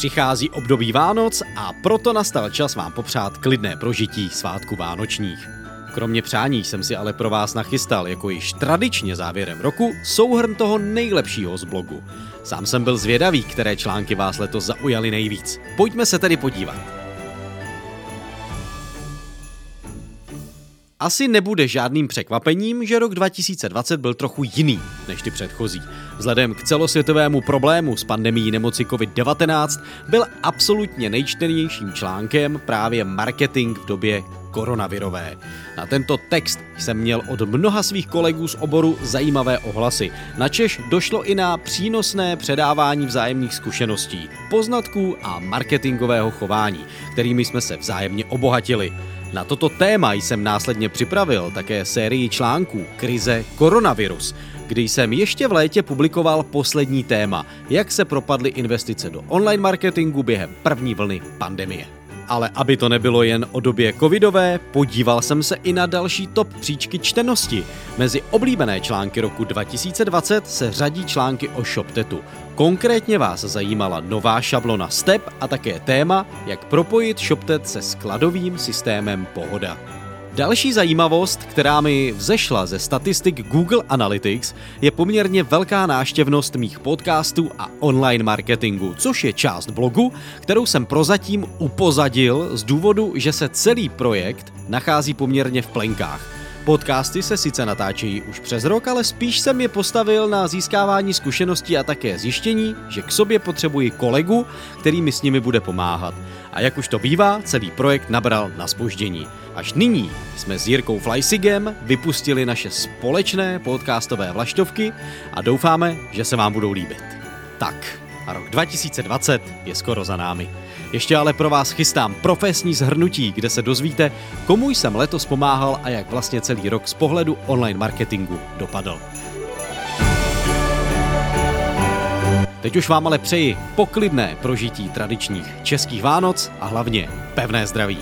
Přichází období Vánoc a proto nastal čas vám popřát klidné prožití svátku vánočních. Kromě přání jsem si ale pro vás nachystal, jako již tradičně závěrem roku, souhrn toho nejlepšího z blogu. Sám jsem byl zvědavý, které články vás letos zaujaly nejvíc. Pojďme se tedy podívat. Asi nebude žádným překvapením, že rok 2020 byl trochu jiný než ty předchozí. Vzhledem k celosvětovému problému s pandemí nemoci COVID-19 byl absolutně nejčtenějším článkem právě marketing v době koronavirové. Na tento text jsem měl od mnoha svých kolegů z oboru zajímavé ohlasy. Načež došlo i na přínosné předávání vzájemných zkušeností, poznatků a marketingového chování, kterými jsme se vzájemně obohatili. Na toto téma jsem následně připravil také sérii článků Krize koronavirus, kdy jsem ještě v létě publikoval poslední téma, jak se propadly investice do online marketingu během první vlny pandemie. Ale aby to nebylo jen o době covidové, podíval jsem se i na další top příčky čtenosti. Mezi oblíbené články roku 2020 se řadí články o ShopTetu. Konkrétně vás zajímala nová šablona STEP a také téma, jak propojit ShopTet se skladovým systémem Pohoda. Další zajímavost, která mi vzešla ze statistik Google Analytics, je poměrně velká náštěvnost mých podcastů a online marketingu, což je část blogu, kterou jsem prozatím upozadil z důvodu, že se celý projekt nachází poměrně v plenkách. Podcasty se sice natáčejí už přes rok, ale spíš jsem je postavil na získávání zkušeností a také zjištění, že k sobě potřebuji kolegu, který mi s nimi bude pomáhat. A jak už to bývá, celý projekt nabral na spoždění. Až nyní jsme s Jirkou Fleisigem vypustili naše společné podcastové vlaštovky a doufáme, že se vám budou líbit. Tak, a rok 2020 je skoro za námi. Ještě ale pro vás chystám profesní zhrnutí, kde se dozvíte, komu jsem letos pomáhal a jak vlastně celý rok z pohledu online marketingu dopadl. Teď už vám ale přeji poklidné prožití tradičních českých Vánoc a hlavně pevné zdraví.